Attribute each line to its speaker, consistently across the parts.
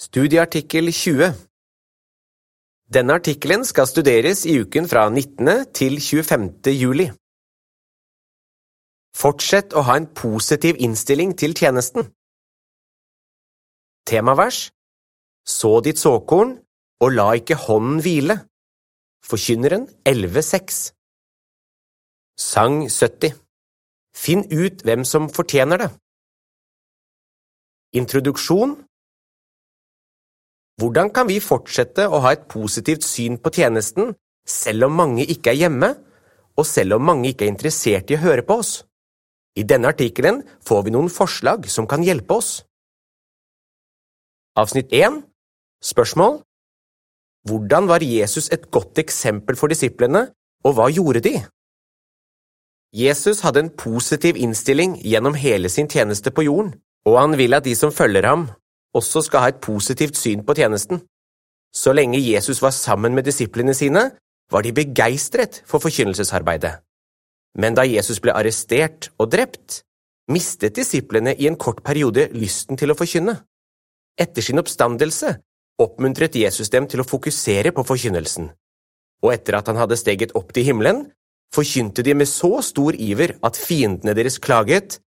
Speaker 1: Studieartikkel 20 Denne artikkelen skal studeres i uken fra 19. til 25. juli. Fortsett å ha en positiv innstilling til tjenesten. Temavers Så ditt såkorn, og la ikke hånden hvile. Forkynneren 11.6 Sang 70 Finn ut hvem som fortjener det. Introduksjon Hvordan kan vi fortsette å ha et positivt syn på tjenesten selv om mange ikke er hjemme, og selv om mange ikke er interessert i å høre på oss? I denne artikkelen får vi noen forslag som kan hjelpe oss. Avsnitt 1 Spørsmål Hvordan var Jesus et godt eksempel for disiplene, og hva gjorde de? Jesus hadde en positiv innstilling gjennom hele sin tjeneste på jorden, og han vil at de som følger ham, også skal ha et positivt syn på tjenesten. Så lenge Jesus var sammen med disiplene sine, var de begeistret for forkynnelsesarbeidet. Men da Jesus ble arrestert og drept, mistet disiplene i en kort periode lysten til å forkynne. Etter sin oppstandelse oppmuntret Jesus dem til å fokusere på forkynnelsen, og etter at han hadde steget opp til himmelen, forkynte de med så stor iver at fiendene deres klaget,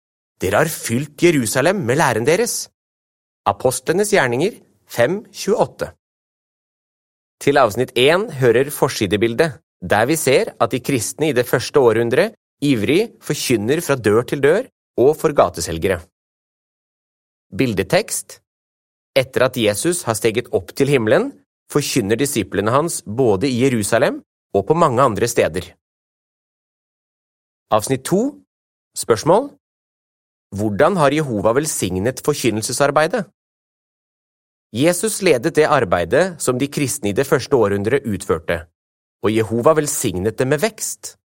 Speaker 1: Dere har fylt Jerusalem med læren deres. Apostlenes gjerninger 5.28 Til avsnitt 1 hører forsidebildet, der vi ser at de kristne i det første århundret ivrig forkynner fra dør til dør og for gateselgere. Bildetekst Etter at Jesus har steget opp til himmelen, forkynner disiplene hans både i Jerusalem og på mange andre steder. Avsnitt 2 Spørsmål Hvordan har Jehova velsignet forkynnelsesarbeidet? Jesus ledet det arbeidet som de kristne i det første århundret utførte, og Jehova velsignet det med vekst.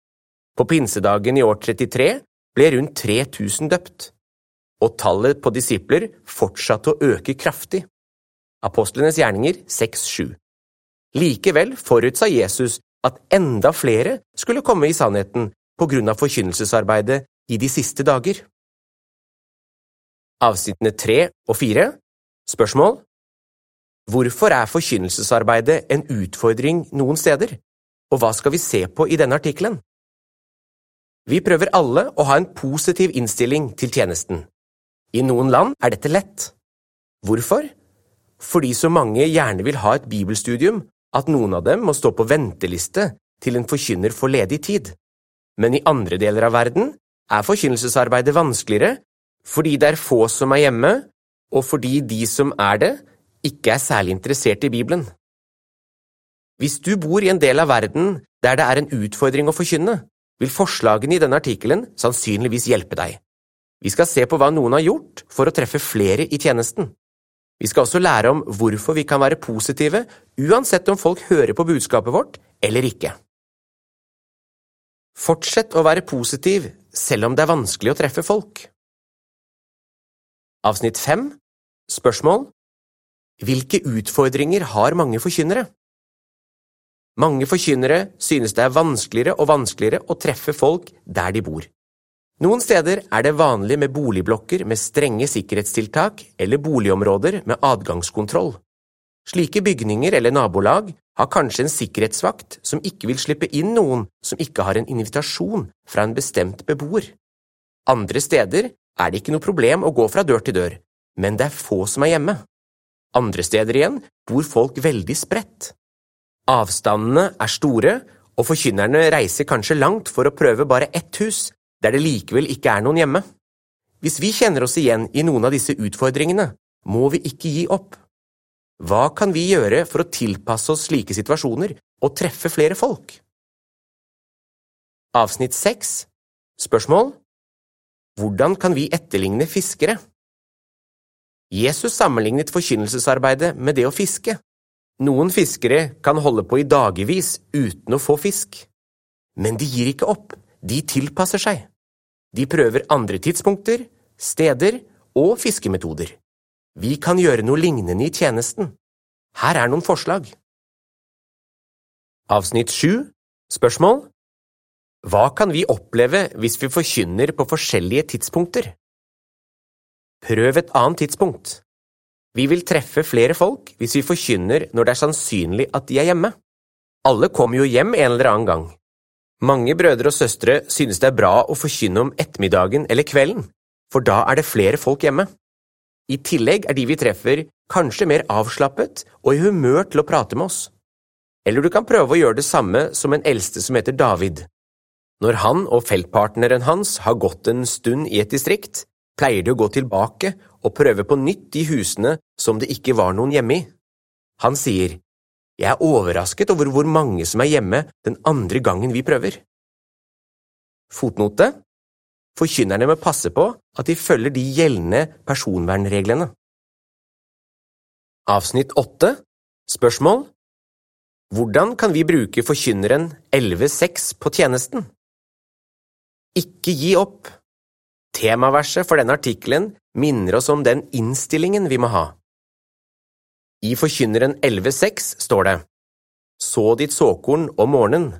Speaker 1: På pinsedagen i år 33 ble rundt 3000 døpt, og tallet på disipler fortsatte å øke kraftig. Apostlenes gjerninger 6-7 Likevel forutsa Jesus at enda flere skulle komme i sannheten på grunn av forkynnelsesarbeidet i de siste dager. Avsnittene tre og fire Spørsmål Hvorfor er forkynnelsesarbeidet en utfordring noen steder, og hva skal vi se på i denne artikkelen? Vi prøver alle å ha en positiv innstilling til tjenesten. I noen land er dette lett. Hvorfor? Fordi så mange gjerne vil ha et bibelstudium at noen av dem må stå på venteliste til en forkynner får ledig tid men i andre deler av verden er forkynnelsesarbeidet vanskeligere fordi det er få som er hjemme, og fordi de som er det, ikke er særlig interessert i Bibelen. Hvis du bor i en del av verden der det er en utfordring å forkynne, vil forslagene i denne artikkelen sannsynligvis hjelpe deg. Vi skal se på hva noen har gjort for å treffe flere i tjenesten. Vi skal også lære om hvorfor vi kan være positive uansett om folk hører på budskapet vårt eller ikke. Fortsett å være positiv selv om det er vanskelig å treffe folk. Avsnitt 5 Spørsmål Hvilke utfordringer har mange forkynnere? Mange forkynnere synes det er vanskeligere og vanskeligere å treffe folk der de bor. Noen steder er det vanlig med boligblokker med strenge sikkerhetstiltak eller boligområder med adgangskontroll. Slike bygninger eller nabolag har kanskje en sikkerhetsvakt som ikke vil slippe inn noen som ikke har en invitasjon fra en bestemt beboer. Andre steder er det ikke noe problem å gå fra dør til dør, men det er få som er hjemme. Andre steder igjen bor folk veldig spredt. Avstandene er store, og forkynnerne reiser kanskje langt for å prøve bare ett hus, der det likevel ikke er noen hjemme. Hvis vi kjenner oss igjen i noen av disse utfordringene, må vi ikke gi opp. Hva kan vi gjøre for å tilpasse oss slike situasjoner og treffe flere folk? Avsnitt 6 Spørsmål Hvordan kan vi etterligne fiskere? Jesus sammenlignet forkynnelsesarbeidet med det å fiske. Noen fiskere kan holde på i dagevis uten å få fisk. Men de gir ikke opp, de tilpasser seg. De prøver andre tidspunkter, steder og fiskemetoder. Vi kan gjøre noe lignende i tjenesten. Her er noen forslag. Avsnitt 7 Spørsmål Hva kan vi oppleve hvis vi forkynner på forskjellige tidspunkter? Prøv et annet tidspunkt. Vi vil treffe flere folk hvis vi forkynner når det er sannsynlig at de er hjemme. Alle kommer jo hjem en eller annen gang. Mange brødre og søstre synes det er bra å forkynne om ettermiddagen eller kvelden, for da er det flere folk hjemme. I tillegg er de vi treffer, kanskje mer avslappet og i humør til å prate med oss. Eller du kan prøve å gjøre det samme som en eldste som heter David. Når han og feltpartneren hans har gått en stund i et distrikt, pleier de å gå tilbake og prøve på nytt de husene som det ikke var noen hjemme i. Han sier, Jeg er overrasket over hvor mange som er hjemme den andre gangen vi prøver. Fotnote Forkynnerne må passe på at de følger de gjeldende personvernreglene. Avsnitt 8 Spørsmål Hvordan kan vi bruke forkynneren 11.6 på tjenesten? Ikke gi opp. Temaverset for denne artikkelen minner oss om den innstillingen vi må ha. I Forkynneren 11.6 står det Så ditt såkorn om morgenen,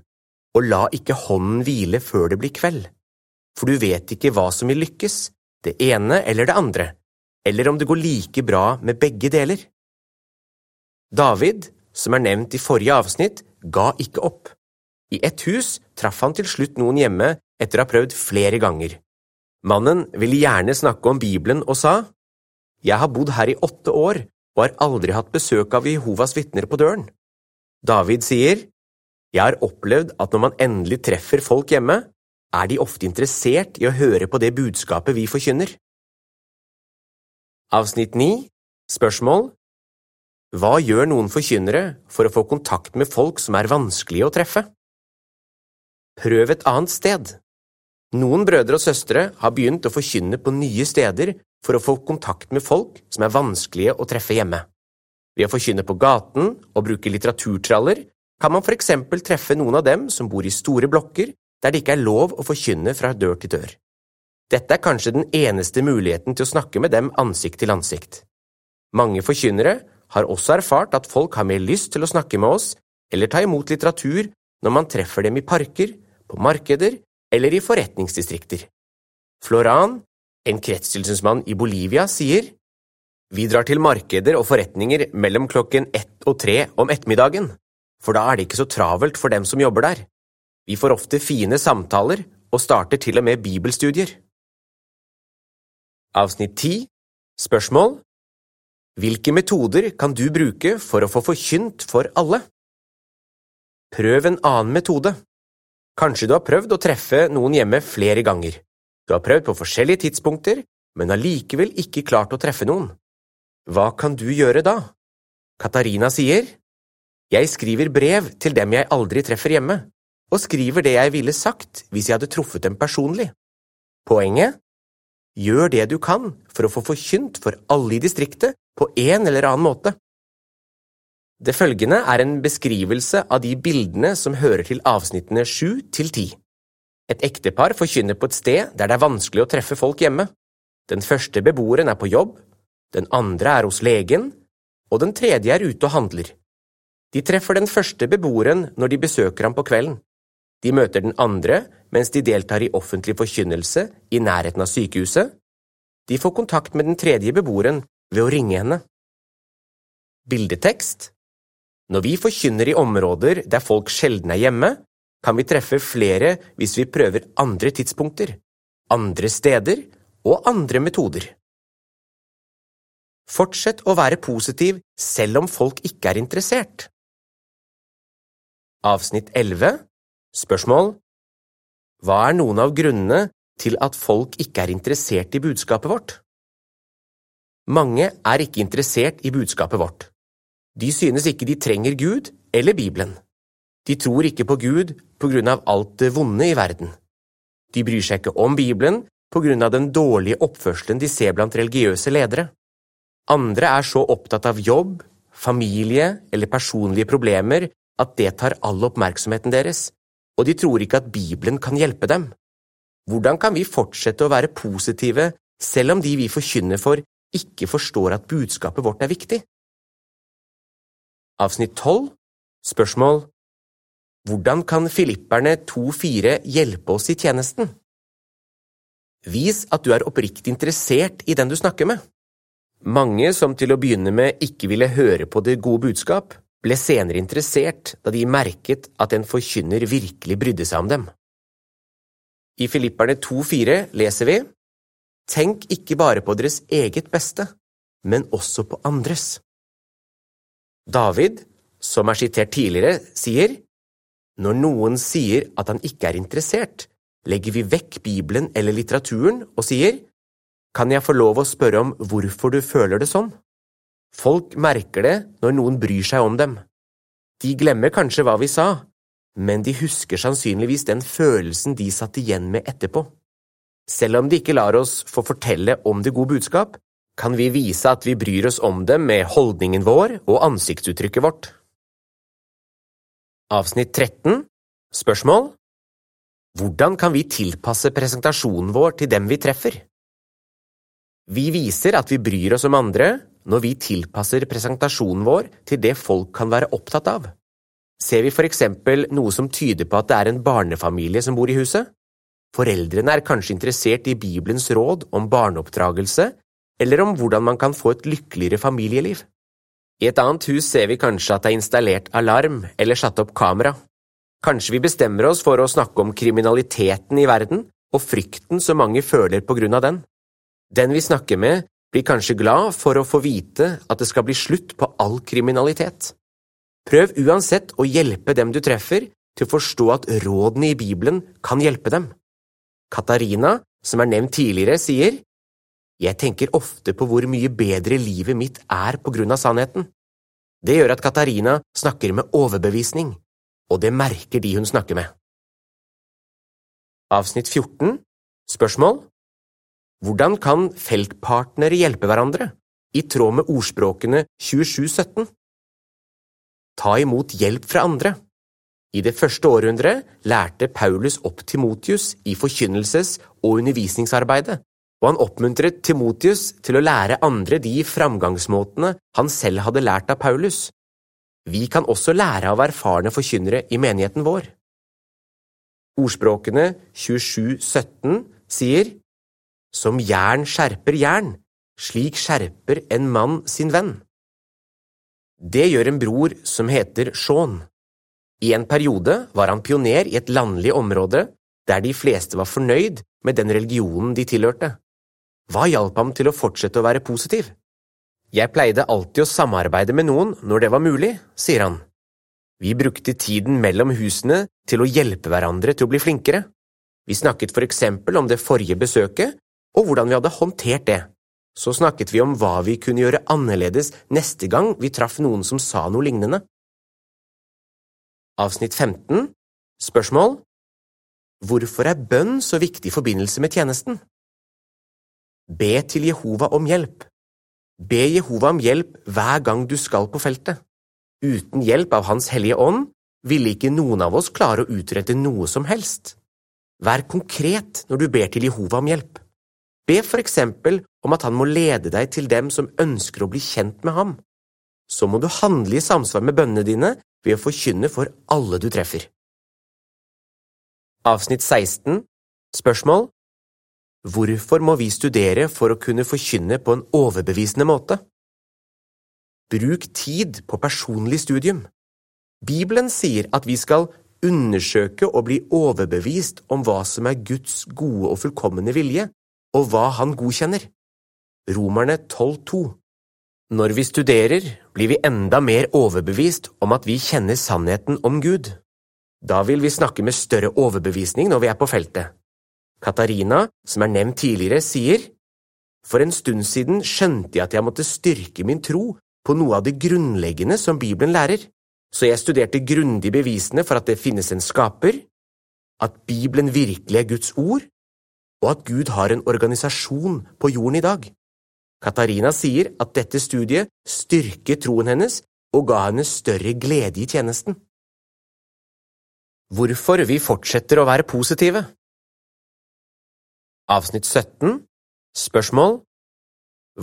Speaker 1: og la ikke hånden hvile før det blir kveld, for du vet ikke hva som vil lykkes, det ene eller det andre, eller om det går like bra med begge deler. David, som er nevnt i forrige avsnitt, ga ikke opp. I ett hus traff han til slutt noen hjemme etter å ha prøvd flere ganger. Mannen ville gjerne snakke om Bibelen og sa, Jeg har bodd her i åtte år og har aldri hatt besøk av Jehovas vitner på døren. David sier, Jeg har opplevd at når man endelig treffer folk hjemme, er de ofte interessert i å høre på det budskapet vi forkynner. Avsnitt 9 Spørsmål Hva gjør noen forkynnere for å få kontakt med folk som er vanskelige å treffe? Prøv et annet sted. Noen brødre og søstre har begynt å forkynne på nye steder for å få kontakt med folk som er vanskelige å treffe hjemme. Ved å forkynne på gaten og bruke litteraturtraller kan man for eksempel treffe noen av dem som bor i store blokker der det ikke er lov å forkynne fra dør til dør. Dette er kanskje den eneste muligheten til å snakke med dem ansikt til ansikt. Mange forkynnere har også erfart at folk har mer lyst til å snakke med oss eller ta imot litteratur når man treffer dem i parker, på markeder eller i forretningsdistrikter. Floran, en kretstilsynsmann i Bolivia, sier Vi drar til markeder og forretninger mellom klokken ett og tre om ettermiddagen, for da er det ikke så travelt for dem som jobber der. Vi får ofte fine samtaler og starter til og med bibelstudier. Avsnitt 10 Spørsmål Hvilke metoder kan du bruke for å få forkynt for alle? Prøv en annen metode. Kanskje du har prøvd å treffe noen hjemme flere ganger. Du har prøvd på forskjellige tidspunkter, men allikevel ikke klart å treffe noen. Hva kan du gjøre da? Katarina sier, Jeg skriver brev til dem jeg aldri treffer hjemme, og skriver det jeg ville sagt hvis jeg hadde truffet dem personlig. Poenget? Gjør det du kan for å få forkynt for alle i distriktet på en eller annen måte. Det følgende er en beskrivelse av de bildene som hører til avsnittene sju til ti. Et ektepar forkynner på et sted der det er vanskelig å treffe folk hjemme. Den første beboeren er på jobb, den andre er hos legen, og den tredje er ute og handler. De treffer den første beboeren når de besøker ham på kvelden. De møter den andre mens de deltar i offentlig forkynnelse i nærheten av sykehuset. De får kontakt med den tredje beboeren ved å ringe henne. Bildetekst når vi forkynner i områder der folk sjelden er hjemme, kan vi treffe flere hvis vi prøver andre tidspunkter, andre steder og andre metoder. Fortsett å være positiv selv om folk ikke er interessert. Avsnitt 11 Spørsmål Hva er noen av grunnene til at folk ikke er interessert i budskapet vårt? Mange er ikke interessert i budskapet vårt. De synes ikke de trenger Gud eller Bibelen. De tror ikke på Gud på grunn av alt det vonde i verden. De bryr seg ikke om Bibelen på grunn av den dårlige oppførselen de ser blant religiøse ledere. Andre er så opptatt av jobb, familie eller personlige problemer at det tar all oppmerksomheten deres, og de tror ikke at Bibelen kan hjelpe dem. Hvordan kan vi fortsette å være positive selv om de vi forkynner for, ikke forstår at budskapet vårt er viktig? Avsnitt 12 Spørsmål Hvordan kan filipperne 2.4 hjelpe oss i tjenesten? Vis at du er oppriktig interessert i den du snakker med. Mange som til å begynne med ikke ville høre på det gode budskap, ble senere interessert da de merket at en forkynner virkelig brydde seg om dem. I Filipperne 2,4 leser vi Tenk ikke bare på deres eget beste, men også på andres. David, som er sitert tidligere, sier Når noen sier at han ikke er interessert, legger vi vekk Bibelen eller litteraturen og sier Kan jeg få lov å spørre om hvorfor du føler det sånn? Folk merker det når noen bryr seg om dem. De glemmer kanskje hva vi sa, men de husker sannsynligvis den følelsen de satt igjen med etterpå. Selv om de ikke lar oss få fortelle om det gode budskap, kan vi vise at vi bryr oss om dem med holdningen vår og ansiktsuttrykket vårt. Avsnitt 13 Spørsmål Hvordan kan vi tilpasse presentasjonen vår til dem vi treffer? Vi viser at vi bryr oss om andre når vi tilpasser presentasjonen vår til det folk kan være opptatt av. Ser vi for eksempel noe som tyder på at det er en barnefamilie som bor i huset? Foreldrene er kanskje interessert i Bibelens råd om barneoppdragelse, eller om hvordan man kan få et lykkeligere familieliv. I et annet hus ser vi kanskje at det er installert alarm eller satt opp kamera. Kanskje vi bestemmer oss for å snakke om kriminaliteten i verden og frykten som mange føler på grunn av den. Den vi snakker med, blir kanskje glad for å få vite at det skal bli slutt på all kriminalitet. Prøv uansett å hjelpe dem du treffer, til å forstå at rådene i Bibelen kan hjelpe dem. Katarina, som er nevnt tidligere, sier Jeg tenker ofte på hvor mye bedre livet mitt er på grunn av sannheten. Det gjør at Katarina snakker med overbevisning, og det merker de hun snakker med. Avsnitt 14 Spørsmål hvordan kan feltpartnere hjelpe hverandre, i tråd med ordspråkene 2717? Ta imot hjelp fra andre. I det første århundret lærte Paulus opp Timotius i forkynnelses- og undervisningsarbeidet, og han oppmuntret Timotius til å lære andre de framgangsmåtene han selv hadde lært av Paulus. Vi kan også lære av erfarne forkynnere i menigheten vår. Ordspråkene 2717 sier som jern skjerper jern, slik skjerper en mann sin venn. Det gjør en bror som heter Shaun. I en periode var han pioner i et landlig område der de fleste var fornøyd med den religionen de tilhørte. Hva hjalp ham til å fortsette å være positiv? Jeg pleide alltid å samarbeide med noen når det var mulig, sier han. Vi brukte tiden mellom husene til å hjelpe hverandre til å bli flinkere. Vi snakket for eksempel om det forrige besøket og hvordan vi hadde håndtert det. Så snakket vi om hva vi kunne gjøre annerledes neste gang vi traff noen som sa noe lignende. Avsnitt 15 Spørsmål Hvorfor er bønn så viktig i forbindelse med tjenesten? Be til Jehova om hjelp. Be Jehova om hjelp hver gang du skal på feltet. Uten hjelp av Hans hellige ånd ville ikke noen av oss klare å utrette noe som helst. Vær konkret når du ber til Jehova om hjelp. Be for eksempel om at han må lede deg til dem som ønsker å bli kjent med ham. Så må du handle i samsvar med bønnene dine ved å forkynne for alle du treffer. Avsnitt 16 Spørsmål Hvorfor må vi studere for å kunne forkynne på en overbevisende måte? Bruk tid på personlig studium. Bibelen sier at vi skal undersøke og bli overbevist om hva som er Guds gode og fullkomne vilje, og hva han godkjenner. Romerne 12,2 Når vi studerer, blir vi enda mer overbevist om at vi kjenner sannheten om Gud. Da vil vi snakke med større overbevisning når vi er på feltet. Katarina, som er nevnt tidligere, sier For en stund siden skjønte jeg at jeg måtte styrke min tro på noe av det grunnleggende som Bibelen lærer, så jeg studerte grundig bevisene for at det finnes en skaper, at Bibelen virkelig er Guds ord, og at Gud har en organisasjon på jorden i dag. Katarina sier at dette studiet styrket troen hennes og ga henne større glede i tjenesten. Hvorfor vi fortsetter å være positive Avsnitt 17 Spørsmål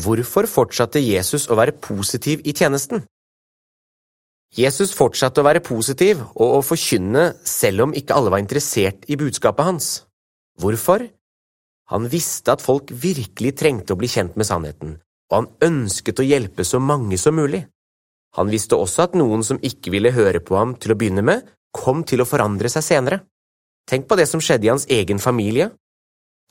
Speaker 1: Hvorfor fortsatte Jesus å være positiv i tjenesten? Jesus fortsatte å være positiv og å forkynne selv om ikke alle var interessert i budskapet hans. Hvorfor? Han visste at folk virkelig trengte å bli kjent med sannheten, og han ønsket å hjelpe så mange som mulig. Han visste også at noen som ikke ville høre på ham til å begynne med, kom til å forandre seg senere. Tenk på det som skjedde i hans egen familie.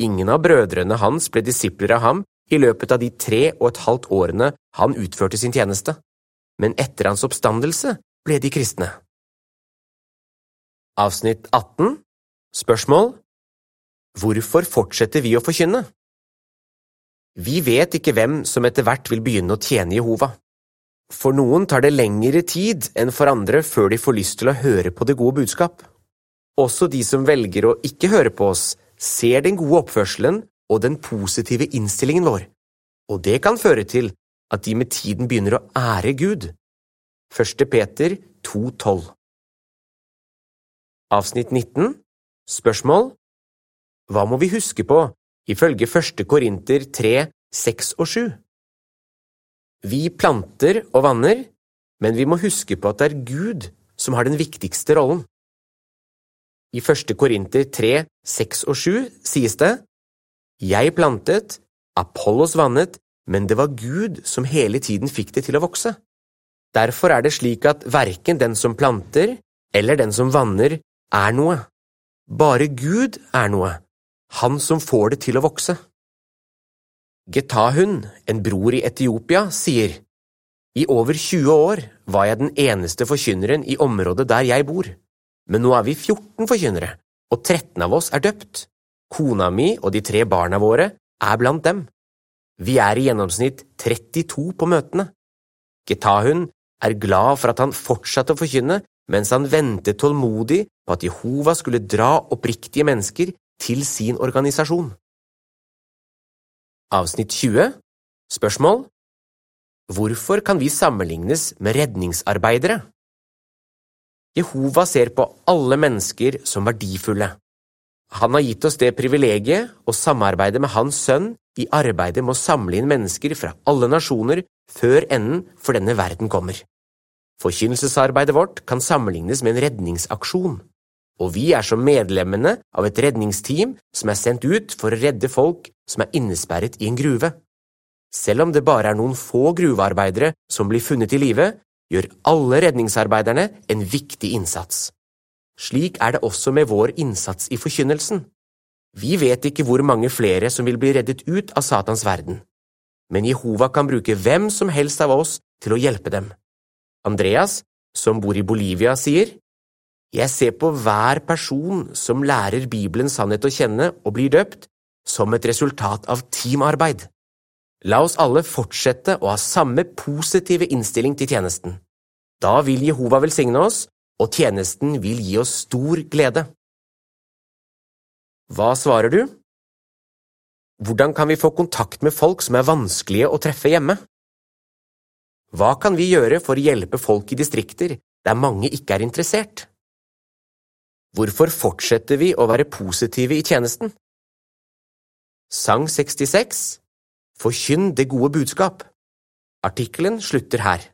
Speaker 1: Ingen av brødrene hans ble disipler av ham i løpet av de tre og et halvt årene han utførte sin tjeneste, men etter hans oppstandelse ble de kristne. Avsnitt 18 Spørsmål Hvorfor fortsetter vi å forkynne? Vi vet ikke hvem som etter hvert vil begynne å tjene Jehova. For noen tar det lengre tid enn for andre før de får lyst til å høre på det gode budskap. Også de som velger å ikke høre på oss, ser den gode oppførselen og den positive innstillingen vår, og det kan føre til at de med tiden begynner å ære Gud. 1. Peter 2,12 Avsnitt 19 Spørsmål Hva må vi huske på ifølge 1. Korinter 3, 6 og 7? Vi planter og vanner, men vi må huske på at det er Gud som har den viktigste rollen. I 1. Korinter 3, 6 og 7 sies det Jeg plantet, Apollos vannet, men det var Gud som hele tiden fikk det til å vokse. Derfor er det slik at verken den som planter eller den som vanner, er noe. Bare Gud er noe, han som får det til å vokse. Getahun, en bror i Etiopia, sier I over 20 år var jeg den eneste forkynneren i området der jeg bor men nå er vi 14 forkynnere, og 13 av oss er døpt. Kona mi og de tre barna våre er blant dem. Vi er i gjennomsnitt 32 på møtene. Getahun er glad for at han fortsatte å forkynne mens han ventet tålmodig på at Jehova skulle dra oppriktige mennesker til sin organisasjon. Avsnitt 20 Spørsmål Hvorfor kan vi sammenlignes med redningsarbeidere? Jehova ser på alle mennesker som verdifulle. Han har gitt oss det privilegiet å samarbeide med Hans Sønn i arbeidet med å samle inn mennesker fra alle nasjoner før enden for denne verden kommer. Forkynnelsesarbeidet vårt kan sammenlignes med en redningsaksjon, og vi er som medlemmene av et redningsteam som er sendt ut for å redde folk som er innesperret i en gruve. Selv om det bare er noen få gruvearbeidere som blir funnet i live, gjør alle redningsarbeiderne en viktig innsats. Slik er det også med vår innsats i forkynnelsen. Vi vet ikke hvor mange flere som vil bli reddet ut av Satans verden, men Jehova kan bruke hvem som helst av oss til å hjelpe dem. Andreas, som bor i Bolivia, sier, Jeg ser på hver person som lærer Bibelens sannhet å kjenne og blir døpt, som et resultat av teamarbeid. La oss alle fortsette å ha samme positive innstilling til tjenesten. Da vil Jehova velsigne oss, og tjenesten vil gi oss stor glede. Hva svarer du? Hvordan kan vi få kontakt med folk som er vanskelige å treffe hjemme? Hva kan vi gjøre for å hjelpe folk i distrikter der mange ikke er interessert? Hvorfor fortsetter vi å være positive i tjenesten? Sang 66 Forkynn det gode budskap. Artikkelen slutter her.